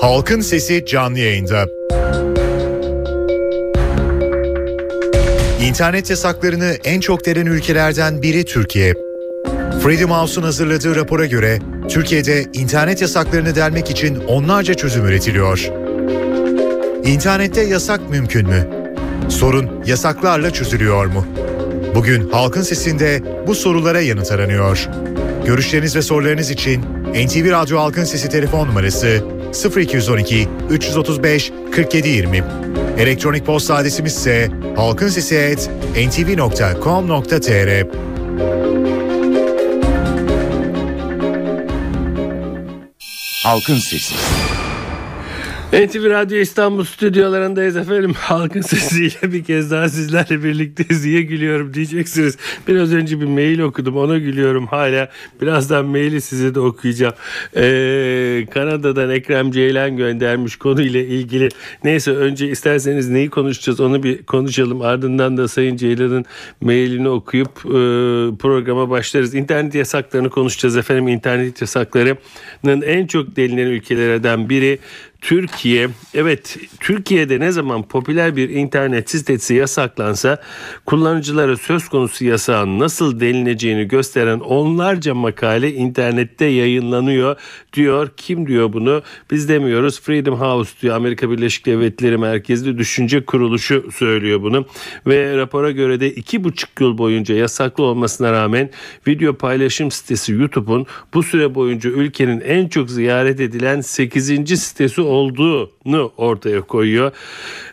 Halkın Sesi canlı yayında. İnternet yasaklarını en çok delen ülkelerden biri Türkiye. Freedom House'un hazırladığı rapora göre Türkiye'de internet yasaklarını delmek için onlarca çözüm üretiliyor. İnternette yasak mümkün mü? Sorun yasaklarla çözülüyor mu? Bugün Halkın Sesi'nde bu sorulara yanıt aranıyor. Görüşleriniz ve sorularınız için NTV Radyo Halkın Sesi telefon numarası 0212 335 4720. Elektronik posta adresimiz ise halkinsesi@ntv.com.tr. Halkın Sesi. NTV Radyo İstanbul stüdyolarındayız efendim. Halkın sesiyle bir kez daha sizlerle birlikteyiz diye gülüyorum diyeceksiniz. Biraz önce bir mail okudum ona gülüyorum hala. Birazdan maili size de okuyacağım. Ee, Kanada'dan Ekrem Ceylan göndermiş konuyla ilgili. Neyse önce isterseniz neyi konuşacağız onu bir konuşalım. Ardından da Sayın Ceylan'ın mailini okuyup e, programa başlarız. İnternet yasaklarını konuşacağız efendim. İnternet yasaklarının en çok delinen ülkelerden biri Türkiye evet Türkiye'de ne zaman popüler bir internet sitesi yasaklansa kullanıcılara söz konusu yasağın nasıl delineceğini gösteren onlarca makale internette yayınlanıyor diyor. Kim diyor bunu? Biz demiyoruz. Freedom House diyor. Amerika Birleşik Devletleri merkezli düşünce kuruluşu söylüyor bunu. Ve rapora göre de iki buçuk yıl boyunca yasaklı olmasına rağmen video paylaşım sitesi YouTube'un bu süre boyunca ülkenin en çok ziyaret edilen 8. sitesi olduğunu ortaya koyuyor.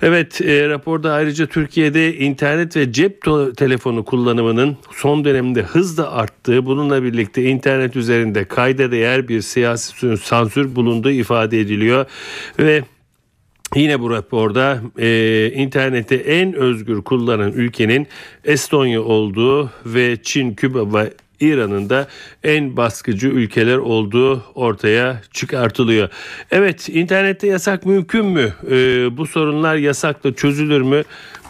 Evet e, raporda ayrıca Türkiye'de internet ve cep telefonu kullanımının son dönemde hızla arttığı bununla birlikte internet üzerinde kayda değer bir siyasi sansür bulunduğu ifade ediliyor ve Yine bu raporda e, interneti en özgür kullanan ülkenin Estonya olduğu ve Çin, Küba ve İran'ın da en baskıcı ülkeler olduğu ortaya çıkartılıyor. Evet internette yasak mümkün mü? Ee, bu sorunlar yasakla çözülür mü?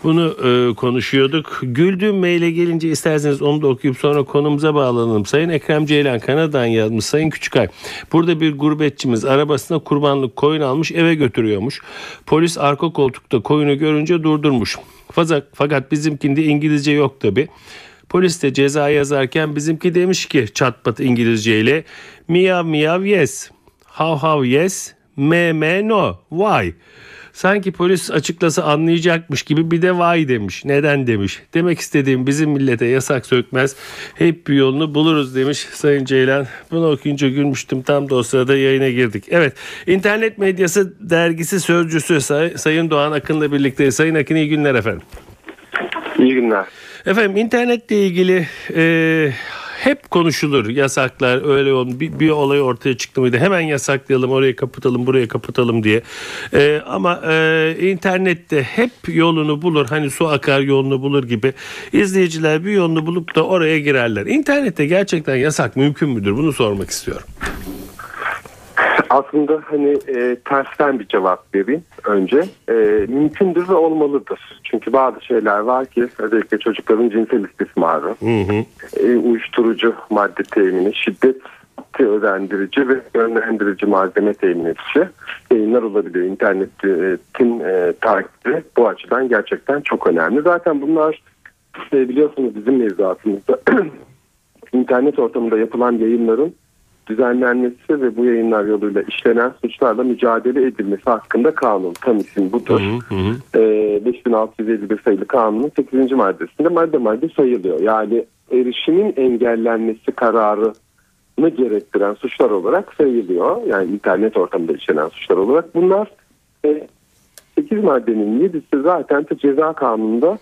Bunu e, konuşuyorduk. Güldüğüm maile gelince isterseniz onu da okuyup sonra konumuza bağlanalım. Sayın Ekrem Ceylan Kanada'dan yazmış. Sayın Küçükay burada bir gurbetçimiz arabasına kurbanlık koyun almış eve götürüyormuş. Polis arka koltukta koyunu görünce durdurmuş. Fakat, fakat bizimkinde İngilizce yok tabi. Polis de ceza yazarken bizimki demiş ki çatpat İngilizceyle miyav miyav yes, how how yes, me me no, why. Sanki polis açıklasa anlayacakmış gibi bir de why demiş. Neden demiş. Demek istediğim bizim millete yasak sökmez. Hep bir yolunu buluruz demiş Sayın Ceylan. Bunu okuyunca gülmüştüm. Tam da o sırada yayına girdik. Evet. internet medyası dergisi sözcüsü Say- Sayın Doğan Akın'la birlikte. Sayın Akın iyi günler efendim. İyi günler. Efendim internetle ilgili e, hep konuşulur yasaklar öyle olun bir, bir olay ortaya çıktı mıydı? Hemen yasaklayalım orayı kapatalım burayı kapatalım diye. E, ama e, internette hep yolunu bulur hani su akar yolunu bulur gibi izleyiciler bir yolunu bulup da oraya girerler. İnternette gerçekten yasak mümkün müdür? Bunu sormak istiyorum aslında hani e, tersten bir cevap vereyim önce. E, mümkündür ve olmalıdır. Çünkü bazı şeyler var ki özellikle çocukların cinsel istismarı, hı hı. E, uyuşturucu madde temini, şiddet özendirici ve yönlendirici malzeme temin edici yayınlar olabiliyor. İnternetin e, takibi bu açıdan gerçekten çok önemli. Zaten bunlar e, biliyorsunuz bizim mevzuatımızda internet ortamında yapılan yayınların düzenlenmesi ve bu yayınlar yoluyla işlenen suçlarla mücadele edilmesi hakkında kanun. Tam isim budur. Hı hı. E, 5651 sayılı kanunun 8. maddesinde madde madde sayılıyor. Yani erişimin engellenmesi kararını gerektiren suçlar olarak sayılıyor. Yani internet ortamında işlenen suçlar olarak. Bunlar e, 8 maddenin 7'si zaten ceza kanununda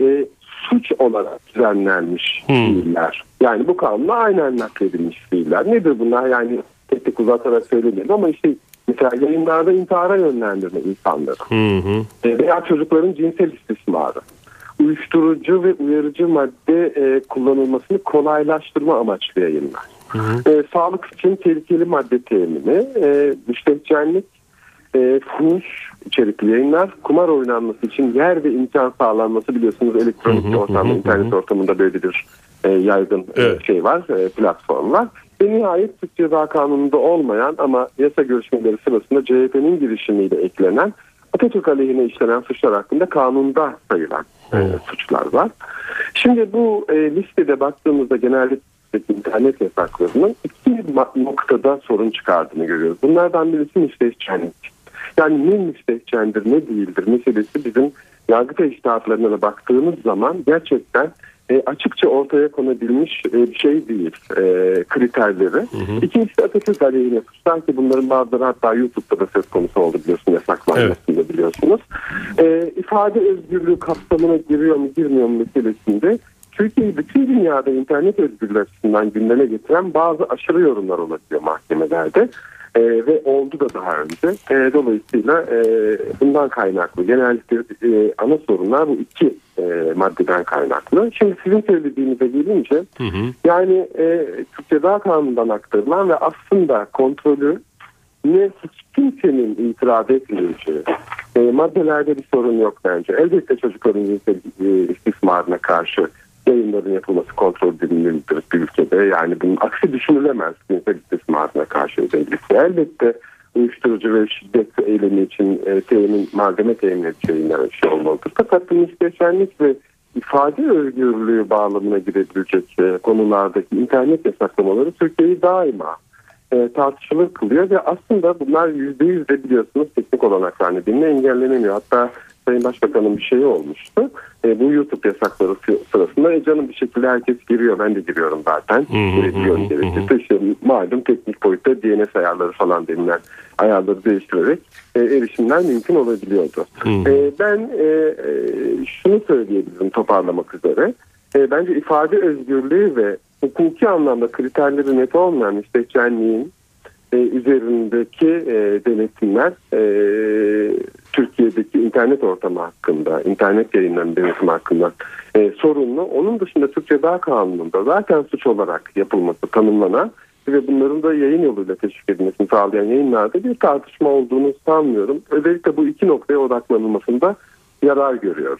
e, suç olarak düzenlenmiş hmm. fiiller. Yani bu kanunla aynen nakledilmiş fiiller. Nedir bunlar? Yani tek tek uzatarak söylemeyelim ama işte mesela yayınlarda intihara yönlendirme insanları. Hmm. Veya çocukların cinsel istismarı. Uyuşturucu ve uyarıcı madde e, kullanılmasını kolaylaştırma amaçlı yayınlar. Hı E, sağlık için tehlikeli madde temini, e, müştericenlik, e, fuhuş içerikli yayınlar. Kumar oynanması için yer ve imkan sağlanması biliyorsunuz elektronik hı hı, ortamda, hı, internet hı. ortamında böyledir e, yaygın e, Evet. şey var, e, platform var. Ve nihayet Türk Ceza Kanunu'nda olmayan ama yasa görüşmeleri sırasında CHP'nin girişimiyle eklenen Atatürk aleyhine işlenen suçlar hakkında kanunda sayılan e, suçlar var. Şimdi bu e, listede baktığımızda genellikle internet yasaklarının iki noktada sorun çıkardığını görüyoruz. Bunlardan birisi müstehcenlik. Yani ne müstehcendir ne değildir meselesi bizim yargıta iştahatlarına da baktığımız zaman gerçekten e, açıkça ortaya konabilmiş e, bir şey değil e, kriterleri. İkincisi de Atatürk aleyhine suçlar ki bunların bazıları hatta YouTube'da da söz konusu oldu biliyorsun yasaklanmasında biliyorsunuz. E, ifade özgürlüğü kapsamına giriyor mu girmiyor mu meselesinde Türkiye'yi bütün dünyada internet özgürlüğü açısından gündeme getiren bazı aşırı yorumlar olabiliyor mahkemelerde. Ee, ve oldu da daha önce. Ee, dolayısıyla e, bundan kaynaklı genellikle e, ana sorunlar bu iki e, maddeden kaynaklı. Şimdi sizin söylediğinize gelince yani e, Türk Ceza Kanunu'ndan aktarılan ve aslında kontrolü ne hiç kimsenin itiraz etmeyeceği e, maddelerde bir sorun yok bence. Elbette çocukların cinsel e, istismarına karşı yayınların yapılması kontrol edilmelidir bir ülkede. Yani bunun aksi düşünülemez cinsel istismarına karşı özellikle. Elbette uyuşturucu ve şiddet eylemi için e, temin, malzeme temin edeceği bir şey olmalıdır. Fakat bu müstehcenlik ve ifade özgürlüğü bağlamına girebilecek e, konulardaki internet yasaklamaları Türkiye'yi daima e, tartışılır kılıyor ve aslında bunlar yüzde yüz de biliyorsunuz teknik olanaklar nedeniyle engellenemiyor. Hatta Sayın Başbakan'ın bir şeyi olmuştu. E, bu YouTube yasakları sı- sırasında e, canım bir şekilde herkes giriyor. Ben de giriyorum zaten. Girebiliyorum gerekirse. İşte malum teknik boyutta DNS ayarları falan denilen ayarları değiştirerek e, erişimler mümkün olabiliyordu. E, ben e, e, şunu söyleyebilirim toparlamak üzere. E, bence ifade özgürlüğü ve hukuki anlamda kriterleri net olmayan müstehcenliğin e, üzerindeki e, denetimler e, Türkiye'deki internet ortamı hakkında, internet yayınlarının denetimi hakkında e, sorunlu. Onun dışında Türk Ceza Kanunu'nda zaten suç olarak yapılması tanımlanan ve bunların da yayın yoluyla teşvik edilmesini sağlayan yayınlarda bir tartışma olduğunu sanmıyorum. Özellikle bu iki noktaya odaklanılmasında yarar görüyorum.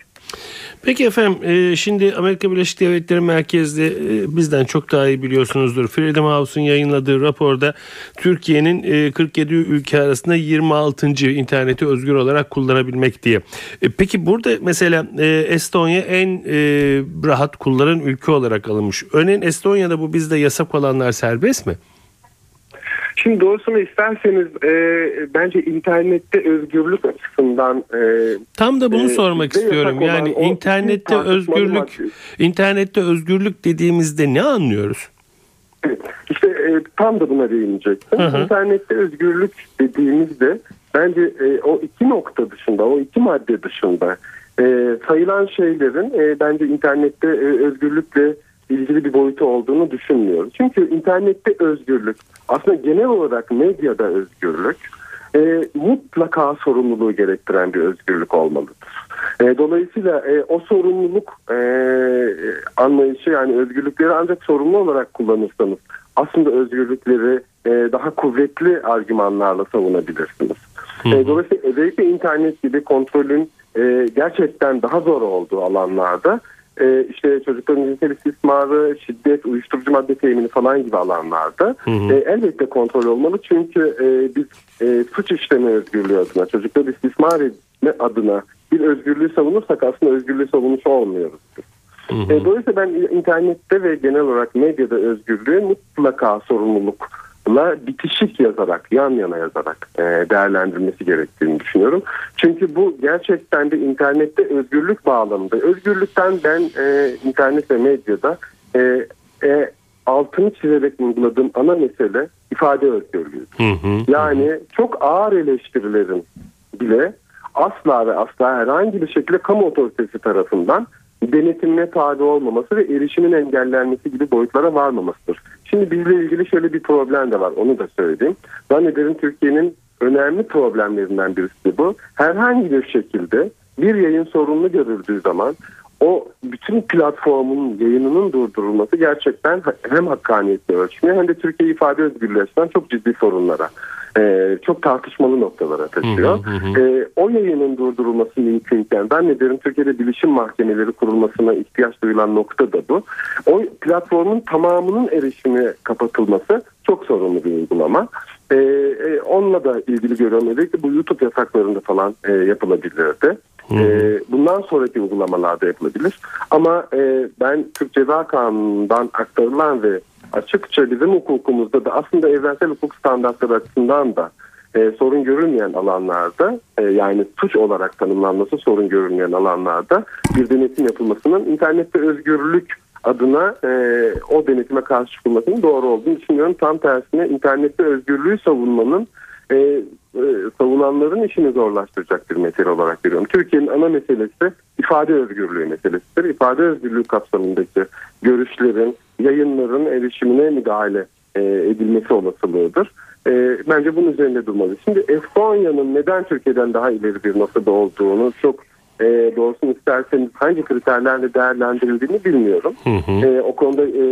Peki efendim e, şimdi Amerika Birleşik Devletleri merkezde e, bizden çok daha iyi biliyorsunuzdur. Freedom House'un yayınladığı raporda Türkiye'nin e, 47 ülke arasında 26. interneti özgür olarak kullanabilmek diye. E, peki burada mesela e, Estonya en e, rahat kullanan ülke olarak alınmış. Örneğin Estonya'da bu bizde yasak olanlar serbest mi? Şimdi doğrusunu isterseniz e, bence internette özgürlük açısından e, Tam da bunu Ee, sormak istiyorum. Yani internette özgürlük internette özgürlük dediğimizde ne anlıyoruz? İşte e, tam da buna değinecektim. Hı hı. İnternette özgürlük dediğimizde bence e, o iki nokta dışında, o iki madde dışında e, sayılan şeylerin e, bence internette e, özgürlükle ilgili bir boyutu olduğunu düşünmüyoruz. Çünkü internette özgürlük aslında genel olarak medyada özgürlük e, mutlaka sorumluluğu gerektiren bir özgürlük olmalıdır. E, dolayısıyla e, o sorumluluk e, anlayışı yani özgürlükleri ancak sorumlu olarak kullanırsanız aslında özgürlükleri e, daha kuvvetli argümanlarla savunabilirsiniz. E, dolayısıyla özellikle internet gibi kontrolün e, gerçekten daha zor olduğu alanlarda e, işte çocukların cinsel istismarı, şiddet, uyuşturucu madde temini falan gibi alanlarda e, elbette kontrol olmalı. Çünkü e, biz e, suç işleme özgürlüğü adına, çocukları istismar etme adına bir özgürlüğü savunursak aslında özgürlüğü savunmuş olmuyoruz. E, dolayısıyla ben internette ve genel olarak medyada özgürlüğü mutlaka sorumlulukla bitişik yazarak, yan yana yazarak e, değerlendirmesi gerektiğini düşünüyorum. Çünkü bu gerçekten de internette özgürlük bağlamında. Özgürlükten ben e, internet ve medyada e, e, altını çizerek vurguladığım ana mesele ifade özgürlüğü. Yani çok ağır eleştirilerin bile asla ve asla herhangi bir şekilde kamu otoritesi tarafından denetimine tabi olmaması ve erişimin engellenmesi gibi boyutlara varmamasıdır. Şimdi bizle ilgili şöyle bir problem de var onu da söyleyeyim. Zannederim Türkiye'nin önemli problemlerinden birisi bu. Herhangi bir şekilde bir yayın sorunlu görüldüğü zaman o bütün platformun yayınının durdurulması gerçekten hem hakkaniyetle ölçmüyor hem de Türkiye ifade özgürlüğü açısından çok ciddi sorunlara e, çok tartışmalı noktalara taşıyor. Hı hı hı. E, o yayının durdurulması mümkünken zannederim Türkiye'de bilişim mahkemeleri kurulmasına ihtiyaç duyulan nokta da bu. O platformun tamamının erişimi kapatılması çok sorunlu bir uygulama. E, e, onunla da ilgili görüyorum. Özellikle bu YouTube yasaklarında falan e, yapılabilirdi. E, bundan sonraki uygulamalarda yapılabilir. Ama e, ben Türk Ceza Kanunu'ndan aktarılan ve açıkça bizim hukukumuzda da aslında evrensel hukuk standartları açısından da e, sorun görülmeyen alanlarda e, yani suç olarak tanımlanması sorun görülmeyen alanlarda bir denetim yapılmasının internette özgürlük adına e, o denetime karşı çıkılmasının doğru olduğunu düşünüyorum. Tam tersine internette özgürlüğü savunmanın e, e, savunanların işini zorlaştıracak bir mesele olarak görüyorum. Türkiye'nin ana meselesi ifade özgürlüğü meselesidir. İfade özgürlüğü kapsamındaki görüşlerin, yayınların erişimine müdahale e, edilmesi olasılığıdır. E, bence bunun üzerinde durmalı. Şimdi Estonya'nın neden Türkiye'den daha ileri bir noktada olduğunu çok e, doğrusunu isterseniz hangi kriterlerle değerlendirildiğini bilmiyorum. Hı hı. E, o konuda e,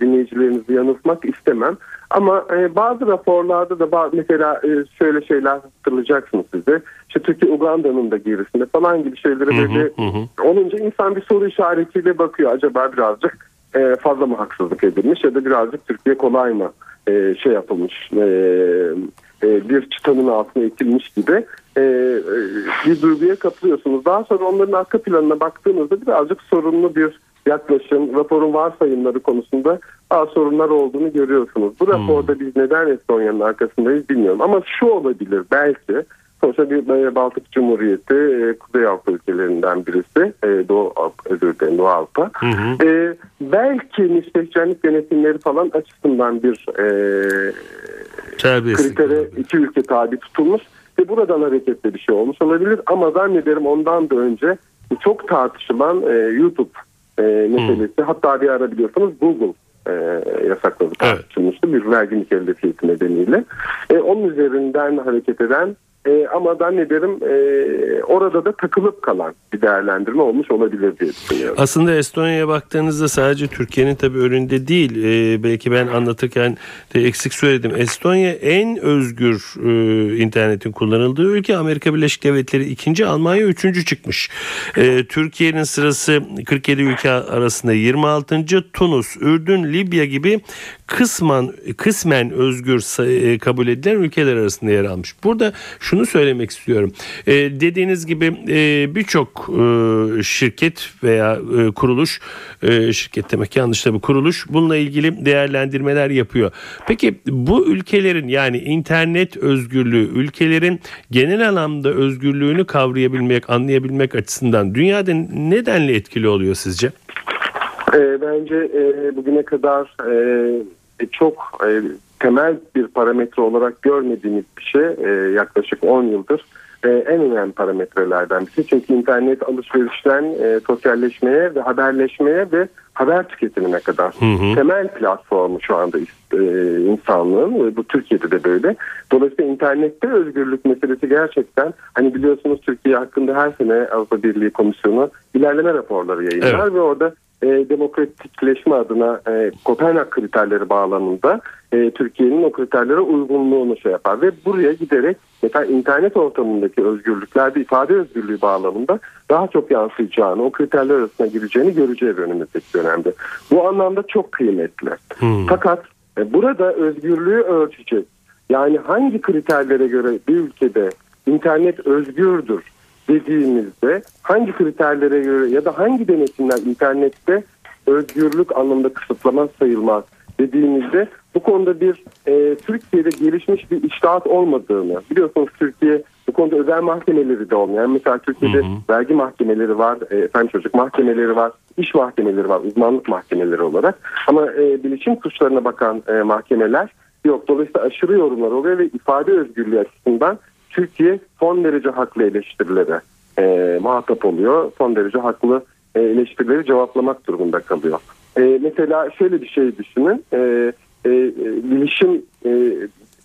dinleyicilerinizi yanıltmak istemem. Ama e, bazı raporlarda da bazı, mesela e, şöyle şeyler hatırlayacaksınız size. İşte Türkiye Uganda'nın da gerisinde falan gibi şeylere böyle hı hı. olunca insan bir soru işaretiyle bakıyor. Acaba birazcık e, fazla mı haksızlık edilmiş ya da birazcık Türkiye kolay mı e, şey yapılmış e, e, bir çıtanın altına itilmiş gibi e, e, bir duyguya kapılıyorsunuz. Daha sonra onların arka planına baktığınızda birazcık sorunlu bir yaklaşım, raporun varsayımları konusunda daha sorunlar olduğunu görüyorsunuz. Bu raporda hmm. biz neden Estonya'nın arkasındayız bilmiyorum. Ama şu olabilir belki. Sonuçta bir Baltık Cumhuriyeti e, Kuzey Avrupa ülkelerinden birisi. Doğu özür dilerim Doğu Avrupa. Hı. E, belki müstehcenlik denetimleri falan açısından bir e, kritere iki ülke tabi tutulmuş ve buradan hareketle bir şey olmuş olabilir ama zannederim ondan da önce çok tartışılan e, YouTube e, meselesi hmm. hatta bir ara biliyorsanız Google e, yasakladı tartışılmıştı evet. bir vergi mükellefiyeti nedeniyle. E, onun üzerinden hareket eden e, ama zannederim e, orada da takılıp kalan bir değerlendirme olmuş olabilir diye düşünüyorum. Aslında Estonya'ya baktığınızda sadece Türkiye'nin tabii önünde değil. E, belki ben anlatırken de eksik söyledim. Estonya en özgür e, internetin kullanıldığı ülke. Amerika Birleşik Devletleri ikinci, Almanya üçüncü çıkmış. E, Türkiye'nin sırası 47 ülke arasında 26. Tunus, Ürdün, Libya gibi kısmen kısmen özgür e, kabul edilen ülkeler arasında yer almış. Burada şunu söylemek istiyorum. E, dediğiniz gibi e, birçok e, şirket veya e, kuruluş e, şirket demek yanlış tabii kuruluş bununla ilgili değerlendirmeler yapıyor. Peki bu ülkelerin yani internet özgürlüğü ülkelerin genel anlamda özgürlüğünü kavrayabilmek, anlayabilmek açısından dünyada nedenle etkili oluyor sizce? E, bence e, bugüne kadar e, çok e, temel bir parametre olarak görmediğimiz bir şey e, yaklaşık 10 yıldır e, en önemli parametrelerden birisi. Çünkü internet alışverişten e, sosyalleşmeye ve haberleşmeye ve haber tüketimine kadar hı hı. temel platformu şu anda e, insanlığın bu Türkiye'de de böyle. Dolayısıyla internette özgürlük meselesi gerçekten hani biliyorsunuz Türkiye hakkında her sene Avrupa Birliği Komisyonu ilerleme raporları yayınlar evet. ve orada e, demokratikleşme adına e, Kopenhag kriterleri bağlamında e, Türkiye'nin o kriterlere uygunluğunu şey yapar ve buraya giderek mesela internet ortamındaki özgürlüklerde ifade özgürlüğü bağlamında daha çok yansıyacağını, o kriterler arasına gireceğini göreceğiz önümüzdeki dönemde. Bu anlamda çok kıymetli. Hmm. Fakat e, burada özgürlüğü ölçecek. Yani hangi kriterlere göre bir ülkede internet özgürdür dediğimizde hangi kriterlere göre ya da hangi denetimler internette özgürlük anlamında kısıtlama sayılmaz dediğimizde bu konuda bir e, Türkiye'de gelişmiş bir iştahat olmadığını biliyorsunuz Türkiye bu konuda özel mahkemeleri de olmuyor. Yani mesela Türkiye'de hı hı. vergi mahkemeleri var, e, efendim çocuk mahkemeleri var, iş mahkemeleri var, uzmanlık mahkemeleri olarak. Ama e, bilişim suçlarına bakan e, mahkemeler yok. Dolayısıyla aşırı yorumlar oluyor ve ifade özgürlüğü açısından Türkiye son derece haklı eleştirilere e, muhatap oluyor. Son derece haklı e, eleştirileri cevaplamak durumunda kalıyor. E, mesela şöyle bir şey düşünün. E, e, bilişim e,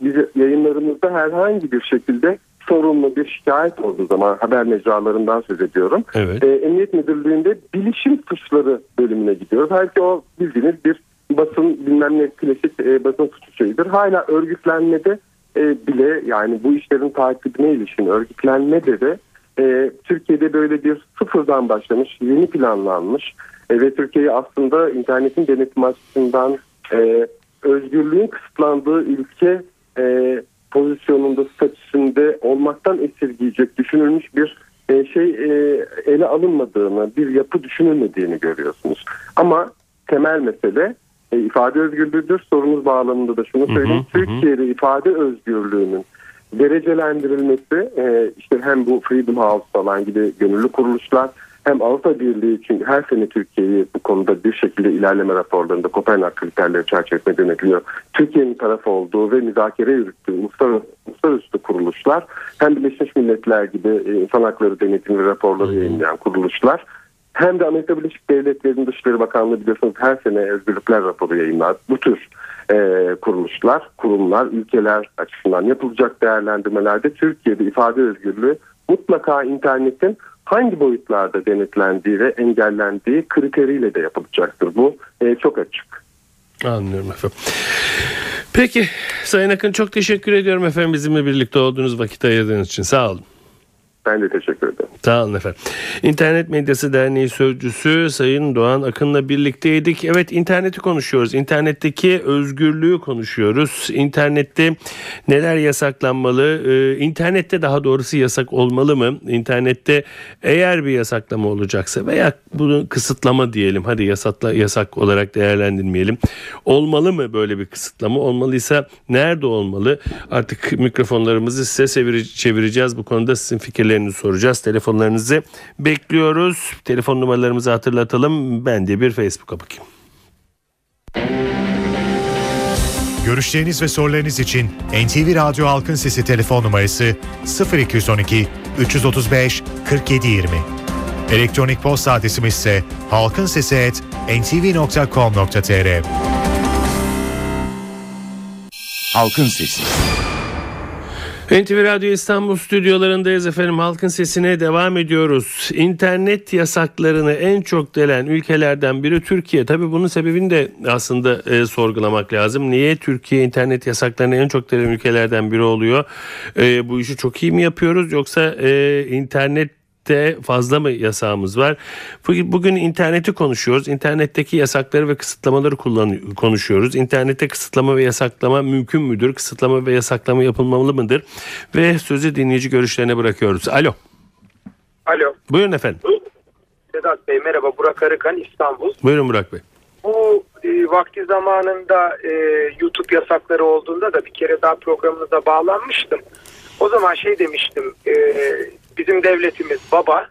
biz yayınlarımızda herhangi bir şekilde sorunlu bir şikayet olduğu zaman haber mecralarından söz ediyorum. Evet. E, Emniyet Müdürlüğü'nde bilişim suçları bölümüne gidiyoruz. Belki o bildiğiniz bir basın bilmem ne klasik e, basın suçu şeyidir. Hala örgütlenmede e, bile yani bu işlerin takibine ilişkin örgütlenmede de e, Türkiye'de böyle bir sıfırdan başlamış, yeni planlanmış. E, ve Türkiye'yi aslında internetin denetim açısından e, özgürlüğün kısıtlandığı ülke e, pozisyonunda, statüsünde olmaktan esirgeyecek düşünülmüş bir şey ele alınmadığını, bir yapı düşünülmediğini görüyorsunuz. Ama temel mesele e, ifade özgürlüğüdür. Sorunuz bağlamında da şunu söyleyeyim. Hı hı, Türkiye'de hı. ifade özgürlüğünün derecelendirilmesi e, işte hem bu Freedom House falan gibi gönüllü kuruluşlar hem Avrupa Birliği için her sene Türkiye'yi bu konuda bir şekilde ilerleme raporlarında Kopenhag kriterleri çerçevesinde denetliyor. Türkiye'nin tarafı olduğu ve müzakere yürüttüğü uluslararası, uluslararası kuruluşlar hem Birleşmiş Milletler gibi e, insan hakları denetimi raporları yayınlayan kuruluşlar hem de Amerika Birleşik Devletleri'nin Dışişleri Bakanlığı biliyorsunuz her sene özgürlükler raporu yayınlar. Bu tür e, kuruluşlar, kurumlar, ülkeler açısından yapılacak değerlendirmelerde Türkiye'de ifade özgürlüğü mutlaka internetin hangi boyutlarda denetlendiği ve engellendiği kriteriyle de yapılacaktır. Bu e, çok açık. Anlıyorum efendim. Peki Sayın Akın çok teşekkür ediyorum efendim bizimle birlikte olduğunuz vakit ayırdığınız için sağ olun. Ben de teşekkür ederim. Sağ olun efendim. İnternet Medyası Derneği Sözcüsü Sayın Doğan Akın'la birlikteydik. Evet interneti konuşuyoruz. İnternetteki özgürlüğü konuşuyoruz. İnternette neler yasaklanmalı? Ee, internette daha doğrusu yasak olmalı mı? İnternette eğer bir yasaklama olacaksa veya bunu kısıtlama diyelim. Hadi yasakla, yasak olarak değerlendirmeyelim. Olmalı mı böyle bir kısıtlama? Olmalıysa nerede olmalı? Artık mikrofonlarımızı size çevireceğiz. Bu konuda sizin fikirleriniz fikirlerinizi soracağız. Telefonlarınızı bekliyoruz. Telefon numaralarımızı hatırlatalım. Ben de bir Facebook'a bakayım. Görüşleriniz ve sorularınız için NTV Radyo Halkın Sesi telefon numarası 0212 335 4720. Elektronik posta adresimiz ise halkinsesi@ntv.com.tr. Halkın Sesi. NTV Radyo İstanbul stüdyolarındayız efendim. Halkın sesine devam ediyoruz. İnternet yasaklarını en çok delen ülkelerden biri Türkiye. Tabi bunun sebebini de aslında e, sorgulamak lazım. Niye Türkiye internet yasaklarını en çok delen ülkelerden biri oluyor? E, bu işi çok iyi mi yapıyoruz yoksa e, internet de fazla mı yasağımız var? Bugün interneti konuşuyoruz. İnternetteki yasakları ve kısıtlamaları konuşuyoruz. İnternette kısıtlama ve yasaklama mümkün müdür? Kısıtlama ve yasaklama yapılmalı mıdır? Ve sözü dinleyici görüşlerine bırakıyoruz. Alo. Alo. Buyurun efendim. Sedat Bey merhaba. Burak Arıkan İstanbul. Buyurun Burak Bey. Bu e, vakti zamanında e, YouTube yasakları olduğunda da bir kere daha programınıza bağlanmıştım. O zaman şey demiştim. E, bizim devletimiz baba,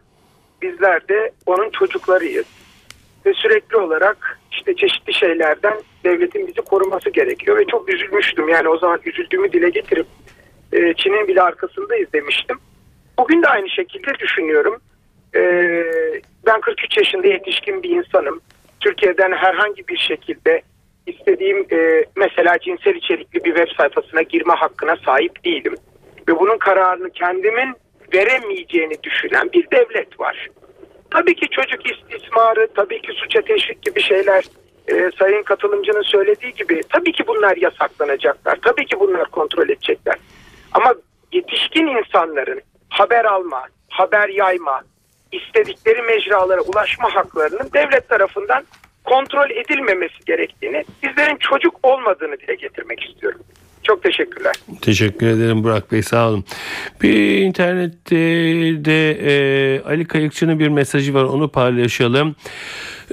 bizler de onun çocuklarıyız. Ve sürekli olarak işte çeşitli şeylerden devletin bizi koruması gerekiyor ve çok üzülmüştüm. Yani o zaman üzüldüğümü dile getirip e, Çin'in bile arkasındayız demiştim. Bugün de aynı şekilde düşünüyorum. E, ben 43 yaşında yetişkin bir insanım. Türkiye'den herhangi bir şekilde istediğim e, mesela cinsel içerikli bir web sayfasına girme hakkına sahip değilim. Ve bunun kararını kendimin veremeyeceğini düşünen bir devlet var. Tabii ki çocuk istismarı, tabii ki suça teşvik gibi şeyler e, sayın katılımcının söylediği gibi tabii ki bunlar yasaklanacaklar. Tabii ki bunlar kontrol edecekler. Ama yetişkin insanların haber alma, haber yayma, istedikleri mecralara ulaşma haklarının devlet tarafından kontrol edilmemesi gerektiğini, bizlerin çocuk olmadığını dile getirmek istiyorum. Çok teşekkürler. Teşekkür ederim Burak Bey sağ olun. Bir internette de e, Ali Kayıkçı'nın bir mesajı var onu paylaşalım.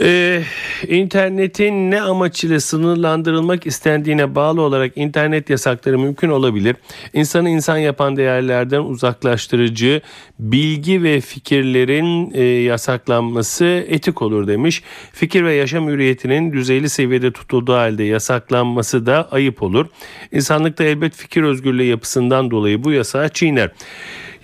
Ee, internetin ne amaç ile sınırlandırılmak istendiğine bağlı olarak internet yasakları mümkün olabilir. İnsanı insan yapan değerlerden uzaklaştırıcı bilgi ve fikirlerin e, yasaklanması etik olur demiş. Fikir ve yaşam hürriyetinin düzeyli seviyede tutulduğu halde yasaklanması da ayıp olur. İnsanlıkta elbet fikir özgürlüğü yapısından dolayı bu yasağı çiğner.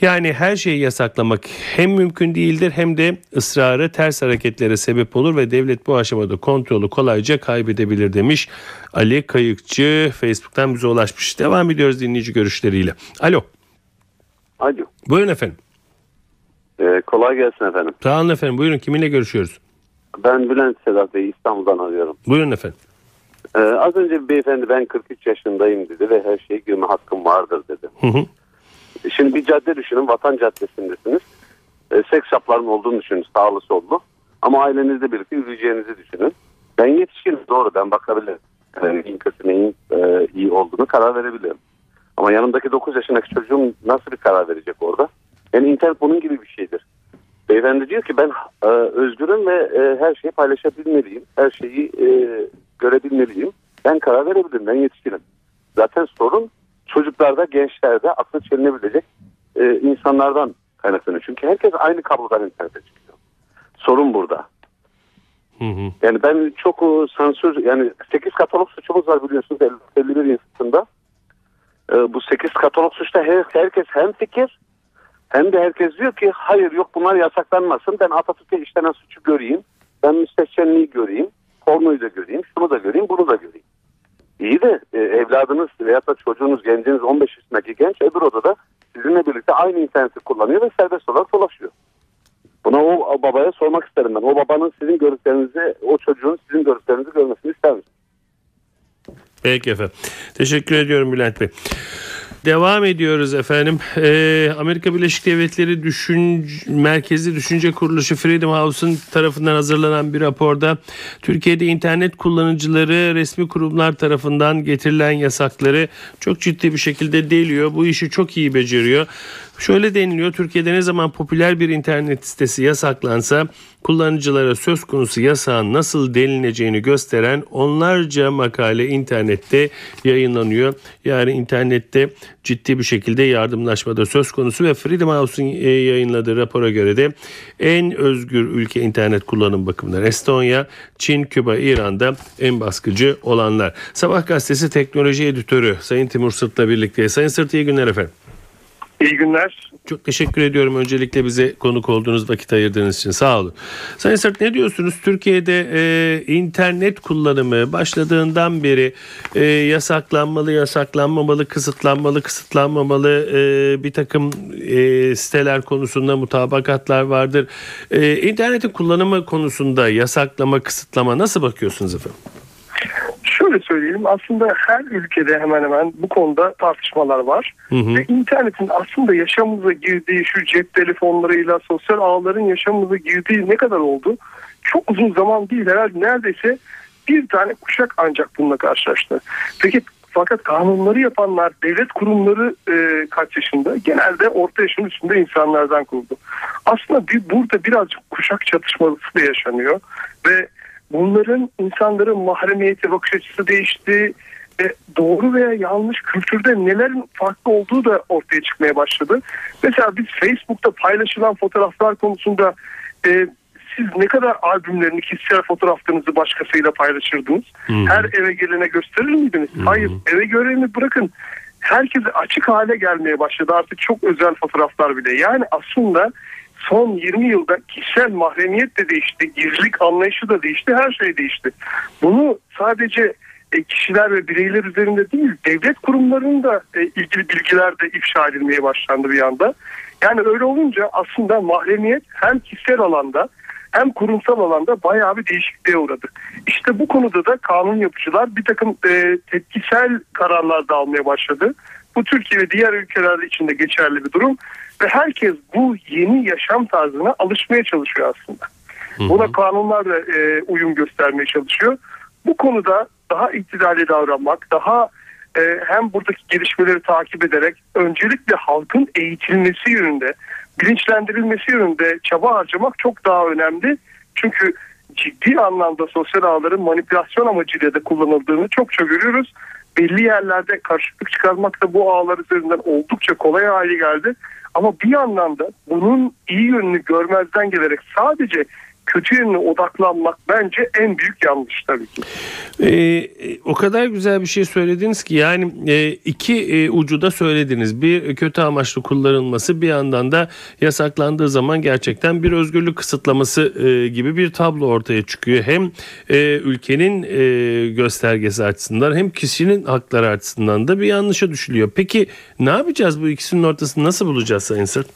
Yani her şeyi yasaklamak hem mümkün değildir hem de ısrarı ters hareketlere sebep olur ve devlet bu aşamada kontrolü kolayca kaybedebilir demiş Ali Kayıkçı Facebook'tan bize ulaşmış. Devam ediyoruz dinleyici görüşleriyle. Alo. Alo. Buyurun efendim. Ee, kolay gelsin efendim. Sağ olun efendim. Buyurun kiminle görüşüyoruz? Ben Bülent Sedat Bey İstanbul'dan arıyorum. Buyurun efendim. Ee, az önce bir beyefendi ben 43 yaşındayım dedi ve her şeye girme hakkım vardır dedi. Hı hı. Şimdi bir cadde düşünün Vatan Caddesi'ndesiniz. E, seks shopların olduğunu düşünün sağlı sollu. Ama ailenizle birlikte yürüyeceğinizi düşünün. Ben yetişkinim doğru ben bakabilirim. Yani kötü neyin e, iyi olduğunu karar verebilirim. Ama yanımdaki 9 yaşındaki çocuğum nasıl bir karar verecek orada? Yani internet bunun gibi bir şeydir. Beyefendi diyor ki ben e, özgürüm ve e, her şeyi paylaşabilmeliyim. Her şeyi e, görebilmeliyim. Ben karar verebilirim. Ben yetişkinim. Zaten sorun çocuklarda, gençlerde aklı çelinebilecek e, insanlardan kaynaklanıyor. Çünkü herkes aynı kablodan internete çıkıyor. Sorun burada. Hı hı. Yani ben çok e, sansür yani 8 katalog suçumuz var biliyorsunuz 51 yasasında. E, bu 8 katalog suçta her, herkes hem fikir hem de herkes diyor ki hayır yok bunlar yasaklanmasın. Ben Atatürk'e işlenen suçu göreyim. Ben müstehcenliği göreyim. Pornoyu da göreyim. Şunu da göreyim. Bunu da göreyim. İyi de e, evladınız veya da çocuğunuz, genciniz 15 yaşındaki genç öbür odada sizinle birlikte aynı interneti kullanıyor ve serbest olarak dolaşıyor. Buna o, o babaya sormak isterim ben. O babanın sizin gördüklerinizi, o çocuğun sizin gördüklerinizi görmesini ister misin? Peki efendim. Teşekkür ediyorum Bülent Bey. Devam ediyoruz efendim. Ee, Amerika Birleşik Devletleri Düşün Merkezi Düşünce Kuruluşu Freedom House'un tarafından hazırlanan bir raporda Türkiye'de internet kullanıcıları resmi kurumlar tarafından getirilen yasakları çok ciddi bir şekilde deliyor. Bu işi çok iyi beceriyor. Şöyle deniliyor Türkiye'de ne zaman popüler bir internet sitesi yasaklansa kullanıcılara söz konusu yasağın nasıl delineceğini gösteren onlarca makale internette yayınlanıyor. Yani internette ciddi bir şekilde yardımlaşmada söz konusu ve Freedom House'un e, yayınladığı rapora göre de en özgür ülke internet kullanım bakımından Estonya, Çin, Küba, İran'da en baskıcı olanlar. Sabah gazetesi teknoloji editörü Sayın Timur Sırt'la birlikte. Sayın Sırt iyi günler efendim. İyi günler. Çok teşekkür ediyorum öncelikle bize konuk olduğunuz vakit ayırdığınız için sağ olun. Sayın Sert ne diyorsunuz? Türkiye'de e, internet kullanımı başladığından beri e, yasaklanmalı, yasaklanmamalı, kısıtlanmalı, kısıtlanmamalı e, bir takım e, siteler konusunda mutabakatlar vardır. E, internetin kullanımı konusunda yasaklama, kısıtlama nasıl bakıyorsunuz efendim? Şöyle söyleyelim aslında her ülkede hemen hemen bu konuda tartışmalar var. Hı hı. Ve internetin aslında yaşamımıza girdiği şu cep telefonlarıyla sosyal ağların yaşamımıza girdiği ne kadar oldu? Çok uzun zaman değil herhalde neredeyse bir tane kuşak ancak bununla karşılaştı. Peki fakat kanunları yapanlar devlet kurumları e, kaç yaşında? Genelde orta yaşın üstünde insanlardan kuruldu. Aslında bir, burada birazcık kuşak çatışması da yaşanıyor ve bunların insanların mahremiyeti bakış açısı değişti ve doğru veya yanlış kültürde nelerin farklı olduğu da ortaya çıkmaya başladı. Mesela biz Facebook'ta paylaşılan fotoğraflar konusunda e, siz ne kadar albümlerini, kişisel fotoğraflarınızı başkasıyla paylaşırdınız? Hı-hı. Her eve gelene gösterir miydiniz? Hı-hı. Hayır, eve göreni bırakın. Herkese açık hale gelmeye başladı artık çok özel fotoğraflar bile. Yani aslında son 20 yılda kişisel mahremiyet de değişti, gizlilik anlayışı da değişti, her şey değişti. Bunu sadece e, kişiler ve bireyler üzerinde değil, devlet kurumlarının da e, ilgili bilgiler de ifşa edilmeye başlandı bir anda. Yani öyle olunca aslında mahremiyet hem kişisel alanda hem kurumsal alanda bayağı bir değişikliğe uğradı. İşte bu konuda da kanun yapıcılar bir takım e, tepkisel kararlar da almaya başladı. Bu Türkiye ve diğer ülkeler içinde geçerli bir durum ve herkes bu yeni yaşam tarzına alışmaya çalışıyor aslında. Buna kanunlar da e, uyum göstermeye çalışıyor. Bu konuda daha iktidali davranmak, daha e, hem buradaki gelişmeleri takip ederek öncelikle halkın eğitilmesi yönünde, bilinçlendirilmesi yönünde çaba harcamak çok daha önemli. Çünkü ciddi anlamda sosyal ağların manipülasyon amacıyla da kullanıldığını çokça görüyoruz. Belli yerlerde karşılık çıkarmak da bu ağlar üzerinden oldukça kolay hale geldi. Ama bir yandan da bunun iyi yönünü görmezden gelerek sadece kötü yönüne odaklanmak bence en büyük yanlış tabii ki. Ee, o kadar güzel bir şey söylediniz ki yani e, iki e, ucu da söylediniz. Bir kötü amaçlı kullanılması bir yandan da yasaklandığı zaman gerçekten bir özgürlük kısıtlaması e, gibi bir tablo ortaya çıkıyor. Hem e, ülkenin e, göstergesi açısından hem kişinin hakları açısından da bir yanlışa düşülüyor. Peki ne yapacağız bu ikisinin ortasını nasıl bulacağız Sayın Sırt?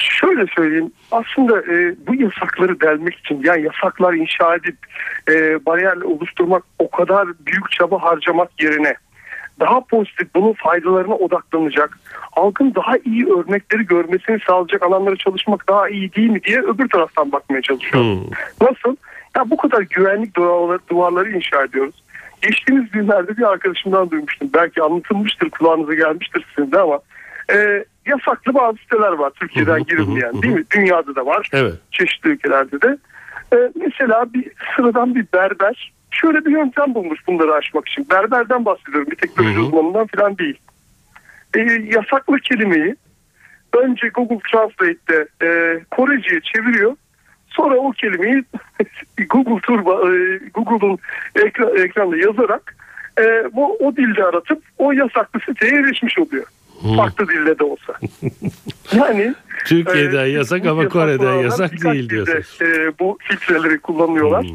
Şöyle söyleyeyim aslında e, bu yasakları delmek için yani yasaklar inşa edip e, bariyerle oluşturmak o kadar büyük çaba harcamak yerine daha pozitif bunun faydalarına odaklanacak halkın daha iyi örnekleri görmesini sağlayacak alanlara çalışmak daha iyi değil mi diye öbür taraftan bakmaya çalışıyorum. Nasıl? Ya bu kadar güvenlik duvarları, duvarları inşa ediyoruz. Geçtiğimiz günlerde bir arkadaşımdan duymuştum. Belki anlatılmıştır kulağınıza gelmiştir sizin de ama e, yasaklı bazı siteler var Türkiye'den girilmeyen değil mi? Dünyada da var. Evet. Çeşitli ülkelerde de. E, mesela bir sıradan bir berber şöyle bir yöntem bulmuş bunları aşmak için. Berberden bahsediyorum. Bir teknoloji uzmanından falan değil. E, yasaklı kelimeyi önce Google Translate'te e, Korece'ye çeviriyor. Sonra o kelimeyi Google Turbo, e, Google'un ekran, ekranda yazarak e, bu o dilde aratıp o yasaklı siteye erişmiş oluyor. Farklı dilde de olsa. Yani Türkiye'den e, yasak ama Kore'den yasak değil dilde, diyorsunuz. e, bu filtreleri kullanıyorlar.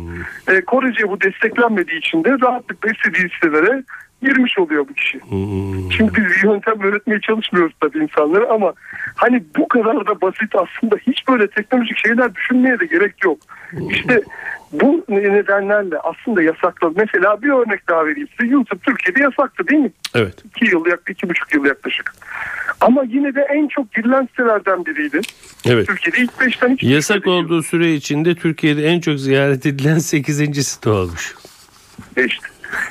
E, Korece bu desteklenmediği için de rahatlıkla istediği sitelere girmiş oluyor bu kişi. Şimdi biz yöntem öğretmeye çalışmıyoruz tabii insanlara ama hani bu kadar da basit aslında hiç böyle teknolojik şeyler düşünmeye de gerek yok. İşte bu nedenlerle aslında yasaklı. Mesela bir örnek daha vereyim size. YouTube Türkiye'de yasaktı değil mi? Evet. İki yıl, yak- iki buçuk yıl yaklaşık. Ama yine de en çok girilen sitelerden biriydi. Evet. Türkiye'de ilk beşten hiç Yasak olduğu süre içinde Türkiye'de en çok ziyaret edilen 8. site olmuş. İşte.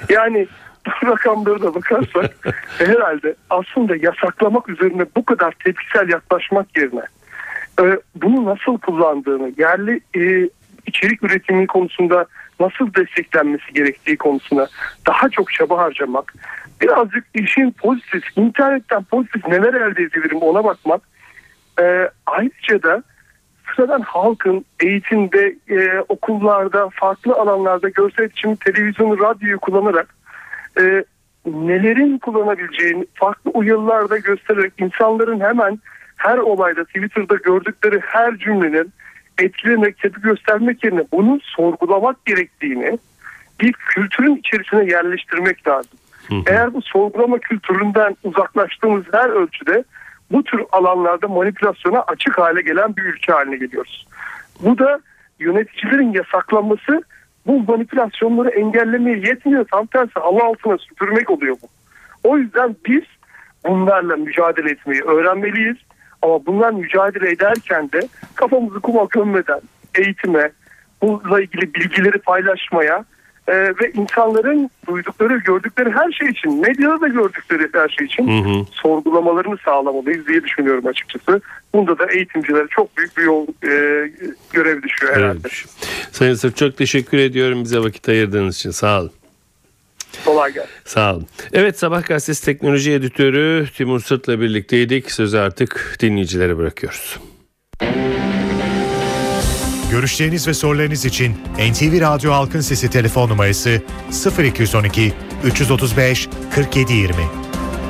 Yani bu rakamlara da bakarsak herhalde aslında yasaklamak üzerine bu kadar tepkisel yaklaşmak yerine e, bunu nasıl kullandığını, yerli e, içerik üretimi konusunda nasıl desteklenmesi gerektiği konusuna daha çok çaba harcamak, birazcık işin pozitif, internetten pozitif neler elde edebilirim ona bakmak, e, ayrıca da sıradan halkın eğitimde, e, okullarda, farklı alanlarda görsel iletişim, televizyonu, radyoyu kullanarak e, nelerin kullanabileceğini farklı uyarılarda göstererek insanların hemen her olayda Twitter'da gördükleri her cümlenin etkilemek, tepki göstermek yerine bunu sorgulamak gerektiğini bir kültürün içerisine yerleştirmek lazım. Eğer bu sorgulama kültüründen uzaklaştığımız her ölçüde bu tür alanlarda manipülasyona açık hale gelen bir ülke haline geliyoruz. Bu da yöneticilerin yasaklanması bu manipülasyonları engellemeye yetmiyor. Tam tersi halı altına süpürmek oluyor bu. O yüzden biz bunlarla mücadele etmeyi öğrenmeliyiz. Ama bunlar mücadele ederken de kafamızı kuma gömmeden eğitime, bununla ilgili bilgileri paylaşmaya e, ve insanların duydukları, gördükleri her şey için, medyada da gördükleri her şey için sorgulamalarını sağlamalıyız diye düşünüyorum açıkçası. Bunda da eğitimcilere çok büyük bir yol e, görev düşüyor herhalde. Evet. Sayın Sırf çok teşekkür ediyorum bize vakit ayırdığınız için. Sağ olun. Kolay gelsin. Sağ olun. Evet Sabah Gazetesi Teknoloji Editörü Timur Sırt'la birlikteydik. Sözü artık dinleyicilere bırakıyoruz. Görüşleriniz ve sorularınız için NTV Radyo Halkın Sesi telefon numarası 0212 335 4720.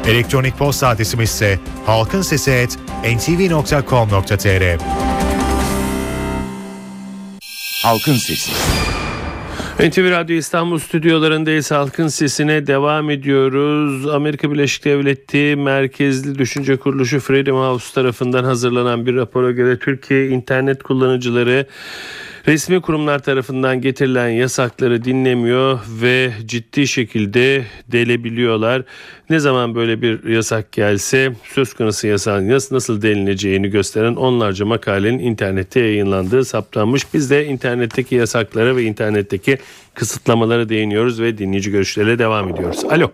Elektronik posta adresimiz ise halkinsesi@ntv.com.tr. Halkın Sesi. NTV Radyo İstanbul stüdyolarındayız. Halkın sesine devam ediyoruz. Amerika Birleşik Devletleri merkezli düşünce kuruluşu Freedom House tarafından hazırlanan bir rapora göre Türkiye internet kullanıcıları resmi kurumlar tarafından getirilen yasakları dinlemiyor ve ciddi şekilde delebiliyorlar. Ne zaman böyle bir yasak gelse söz konusu yasağın nasıl, nasıl delineceğini gösteren onlarca makalenin internette yayınlandığı saptanmış. Biz de internetteki yasaklara ve internetteki kısıtlamalara değiniyoruz ve dinleyici görüşleriyle devam ediyoruz. Alo.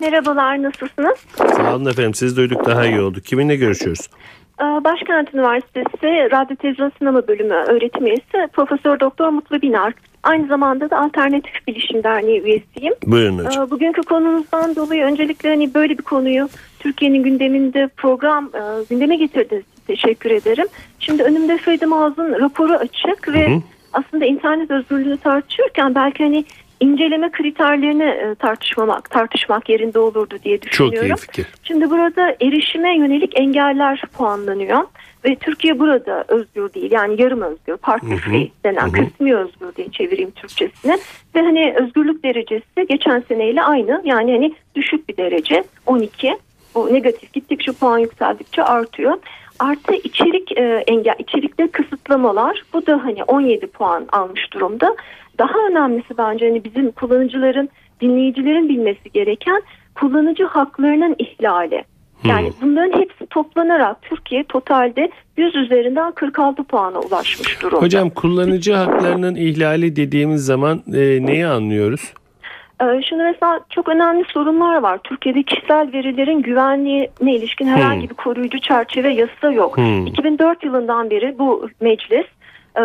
Merhabalar, nasılsınız? Sağ olun efendim siz duyduk daha iyi oldu. Kiminle görüşüyoruz? Ee, Başkent Üniversitesi Radyo Televizyon Sinema Bölümü öğretim üyesi Profesör Doktor Mutlu Binar. Aynı zamanda da Alternatif Bilişim Derneği üyesiyim. Buyurun hocam. Ee, Bugünkü konumuzdan dolayı öncelikle hani böyle bir konuyu Türkiye'nin gündeminde program e, gündeme getirdi. Teşekkür ederim. Şimdi önümde Freedom House'un raporu açık ve aslında internet özgürlüğünü tartışırken belki hani inceleme kriterlerini e, tartışmamak tartışmak yerinde olurdu diye Çok düşünüyorum. iyi fikir. Şimdi burada erişime yönelik engeller puanlanıyor ve Türkiye burada özgür değil. Yani yarım özgür. Partly free denen kısmi özgür diye çevireyim Türkçesine ve hani özgürlük derecesi geçen seneyle aynı. Yani hani düşük bir derece. 12 bu negatif gittikçe puan yükseldikçe artıyor. Artı içerik e, engel, içerikte kısıtlamalar. Bu da hani 17 puan almış durumda. Daha önemlisi bence hani bizim kullanıcıların, dinleyicilerin bilmesi gereken kullanıcı haklarının ihlali. Yani bunların hepsi toplanarak Türkiye totalde 100 üzerinden 46 puana ulaşmış durumda. Hocam kullanıcı haklarının ihlali dediğimiz zaman e, neyi anlıyoruz? Ee, Şimdi mesela çok önemli sorunlar var. Türkiye'de kişisel verilerin güvenliğine ilişkin herhangi bir koruyucu çerçeve yasa yok. Hmm. 2004 yılından beri bu meclis e,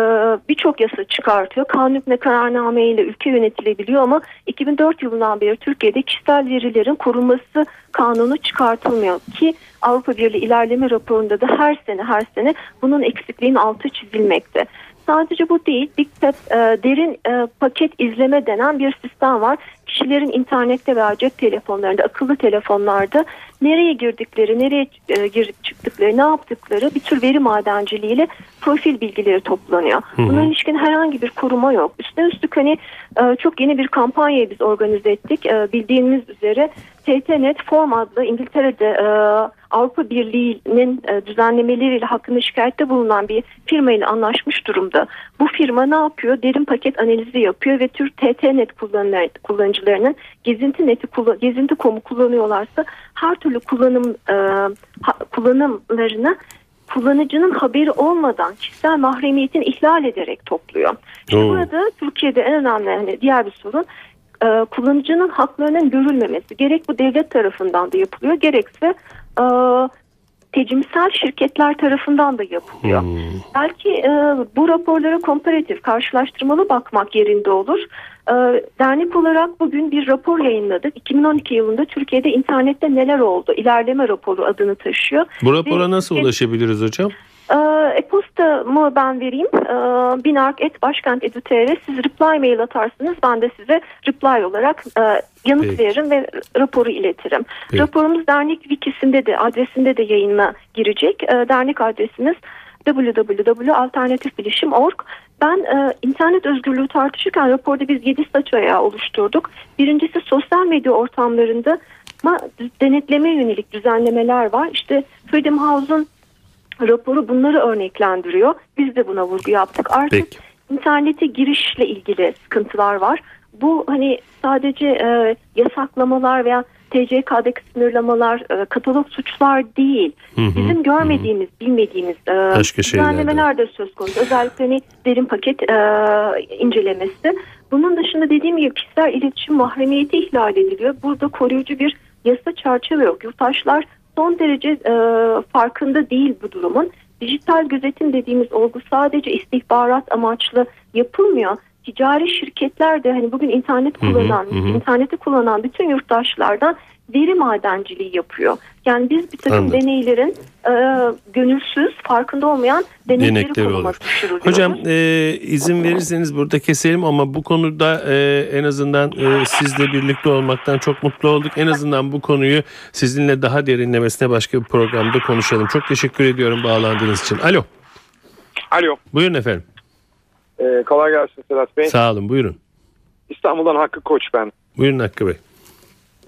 birçok yasa çıkartıyor. Kanun ve kararname ile ülke yönetilebiliyor ama 2004 yılından beri Türkiye'de kişisel verilerin korunması kanunu çıkartılmıyor ki Avrupa Birliği ilerleme raporunda da her sene her sene bunun eksikliğinin altı çizilmekte. Sadece bu değil, Big Tap, e, derin e, paket izleme denen bir sistem var. Kişilerin internette veya cep telefonlarında, akıllı telefonlarda nereye girdikleri, nereye e, girip çıktıkları, ne yaptıkları bir tür veri madenciliğiyle profil bilgileri toplanıyor. Buna ilişkin herhangi bir koruma yok. Üstüne üstlük hani e, çok yeni bir kampanyayı biz organize ettik. E, bildiğiniz üzere TTNet Form adlı İngiltere'de e, Avrupa Birliği'nin e, düzenlemeleriyle hakkında şikayette bulunan bir firma ile anlaşmış durumda. Bu firma ne yapıyor? Derin paket analizi yapıyor ve tür TTNet kullanıcılar, kullanıcılarının gezinti neti gezinti komu kullanıyorlarsa her türlü kullanım e, ha- kullanımlarını kullanıcının haberi olmadan kişisel mahremiyetini ihlal ederek topluyor. İşte Oo. burada Türkiye'de en önemli hani diğer bir sorun e, kullanıcının haklarının görülmemesi. Gerek bu devlet tarafından da yapılıyor gerekse e, tecimsel şirketler tarafından da yapılıyor. Hmm. Belki e, bu raporlara komparatif, karşılaştırmalı bakmak yerinde olur. E, dernek olarak bugün bir rapor yayınladık. 2012 yılında Türkiye'de internette neler oldu? İlerleme raporu adını taşıyor. Bu rapora Ve- nasıl ulaşabiliriz hocam? e, e-posta mı ben vereyim? E, binark.başkent.edu.tr Siz reply mail atarsınız. Ben de size reply olarak e, yanıt Peki. veririm ve raporu iletirim. Peki. Raporumuz dernek wikisinde de adresinde de yayına girecek. E, dernek adresimiz www.alternatifbilişim.org Ben e, internet özgürlüğü tartışırken raporda biz 7 saç ayağı oluşturduk. Birincisi sosyal medya ortamlarında ama denetleme yönelik düzenlemeler var. İşte Freedom House'un raporu bunları örneklendiriyor. Biz de buna vurgu yaptık. Artık Peki. internete girişle ilgili sıkıntılar var. Bu hani sadece e, yasaklamalar veya TCK'daki sınırlamalar, e, katalog suçlar değil. Hı hı, Bizim görmediğimiz, bilmediğimiz e, düzenlemeler de söz konusu. Özellikle hani derin paket e, incelemesi. Bunun dışında dediğim gibi kişisel iletişim mahremiyeti ihlal ediliyor. Burada koruyucu bir yasa çerçeve yok. Yurttaşlar son derece e, farkında değil bu durumun. Dijital gözetim dediğimiz olgu sadece istihbarat amaçlı yapılmıyor. Ticari şirketler de hani bugün internet hı, kullanan, hı hı. interneti kullanan bütün yurttaşlardan veri madenciliği yapıyor. Yani biz bir takım Anladım. deneylerin e, gönülsüz, farkında olmayan deneyleri Denekleri olur. Hocam e, izin verirseniz burada keselim ama bu konuda e, en azından e, sizle birlikte olmaktan çok mutlu olduk. En azından bu konuyu sizinle daha derinlemesine başka bir programda konuşalım. Çok teşekkür ediyorum bağlandığınız için. Alo. Alo. Buyurun efendim. Ee, kolay gelsin Sedat Bey. Sağ olun buyurun. İstanbul'dan Hakkı Koç ben. Buyurun Hakkı Bey.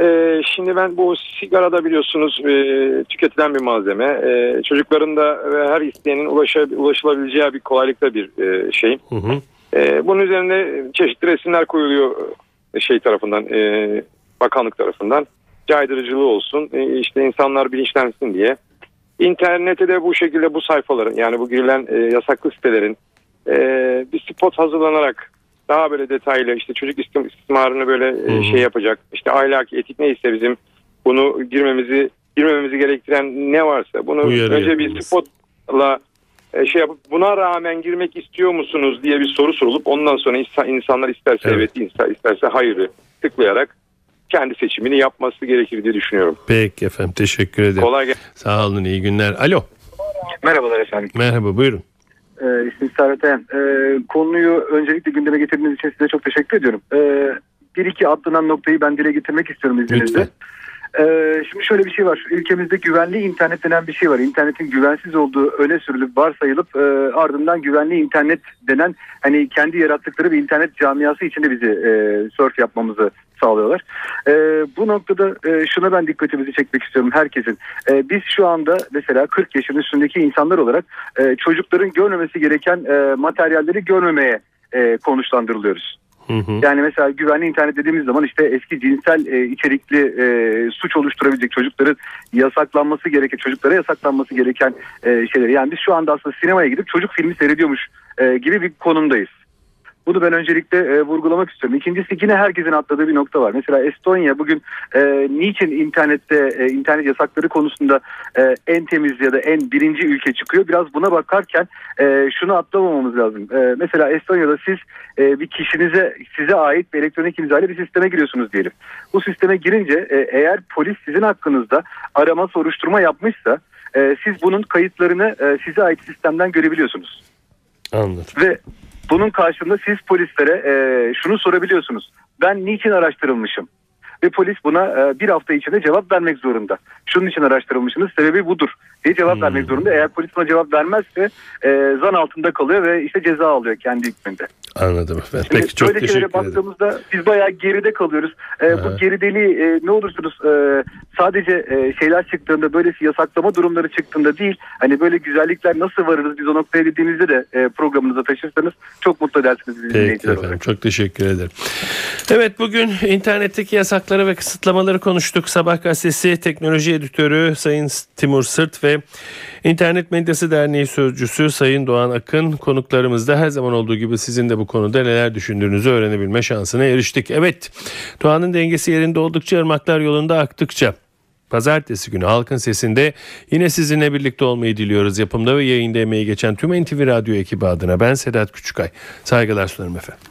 Ee, şimdi ben bu sigarada biliyorsunuz e, tüketilen bir malzeme. E, çocukların da ve her isteyenin ulaşa, ulaşılabileceği bir kolaylıkta bir e, şey. Hı hı. E, bunun üzerinde çeşitli resimler koyuluyor e, şey tarafından, e, bakanlık tarafından. Caydırıcılığı olsun, e, işte insanlar bilinçlensin diye. İnternete de bu şekilde bu sayfaların yani bu girilen e, yasaklı sitelerin e, bir spot hazırlanarak daha böyle detaylı işte çocuk istismarını böyle e, şey yapacak. İşte ahlaki etik neyse bizim bunu girmemizi girmememizi gerektiren ne varsa bunu Uyarı önce bir yapılması. spotla e, şey yapıp buna rağmen girmek istiyor musunuz diye bir soru sorulup ondan sonra insan, insanlar isterse Evet. evet, insa- isterse hayırı tıklayarak kendi seçimini yapması gerekir diye düşünüyorum. Peki efendim teşekkür ederim. Kolay gelsin. Sağ olun iyi günler. Alo. Merhabalar efendim. Merhaba buyurun. İsmim Servet Ayan. Ee, konuyu öncelikle gündeme getirdiğiniz için size çok teşekkür ediyorum. Ee, bir iki atlanan noktayı ben dile getirmek istiyorum izninizle. Lütfen. Ee, şimdi şöyle bir şey var. Ülkemizde güvenli internet denen bir şey var. İnternetin güvensiz olduğu öne sürülüp varsayılıp e, ardından güvenli internet denen hani kendi yarattıkları bir internet camiası içinde bizi e, surf yapmamızı sağlıyorlar. E, bu noktada e, şuna ben dikkatimizi çekmek istiyorum herkesin. E, biz şu anda mesela 40 yaşın üstündeki insanlar olarak e, çocukların görmemesi gereken e, materyalleri görmemeye e, konuşlandırılıyoruz. Hı hı. Yani mesela güvenli internet dediğimiz zaman işte eski cinsel e, içerikli e, suç oluşturabilecek çocukların yasaklanması gereken, çocuklara yasaklanması gereken e, şeyleri. Yani biz şu anda aslında sinemaya gidip çocuk filmi seyrediyormuş e, gibi bir konumdayız. Bunu ben öncelikle e, vurgulamak istiyorum. İkincisi yine herkesin atladığı bir nokta var. Mesela Estonya bugün e, niçin internette e, internet yasakları konusunda e, en temiz ya da en birinci ülke çıkıyor? Biraz buna bakarken e, şunu atlamamamız lazım. E, mesela Estonya'da siz e, bir kişinize size ait bir elektronik imzalı bir sisteme giriyorsunuz diyelim. Bu sisteme girince e, eğer polis sizin hakkınızda arama soruşturma yapmışsa e, siz bunun kayıtlarını e, size ait sistemden görebiliyorsunuz. Anladım. Ve bunun karşılığında siz polislere e, şunu sorabiliyorsunuz. Ben niçin araştırılmışım? Ve polis buna e, bir hafta içinde cevap vermek zorunda. Şunun için araştırılmışsınız sebebi budur diye cevap Hmm. vermek zorunda. Eğer polis buna cevap vermezse e, zan altında kalıyor ve işte ceza alıyor kendi hükmünde. Anladım efendim. Şimdi Peki çok böyle teşekkür ederim. baktığımızda biz bayağı geride kalıyoruz. E, bu gerideliği e, ne olursunuz e, sadece e, şeyler çıktığında böylesi yasaklama durumları çıktığında değil hani böyle güzellikler nasıl varırız biz o noktaya dediğimizde de e, programınıza taşırsanız çok mutlu edersiniz Peki efendim olarak. çok teşekkür ederim. Evet bugün internetteki yasakları ve kısıtlamaları konuştuk. Sabah gazetesi teknoloji editörü Sayın Timur Sırt ve İnternet Medyası Derneği Sözcüsü Sayın Doğan Akın konuklarımızda her zaman olduğu gibi sizin de bu konuda neler düşündüğünüzü öğrenebilme şansına eriştik. Evet Doğan'ın dengesi yerinde oldukça ırmaklar yolunda aktıkça Pazartesi günü Halkın Sesi'nde yine sizinle birlikte olmayı diliyoruz. Yapımda ve yayında emeği geçen tüm NTV Radyo ekibi adına ben Sedat Küçükay. Saygılar sunarım efendim.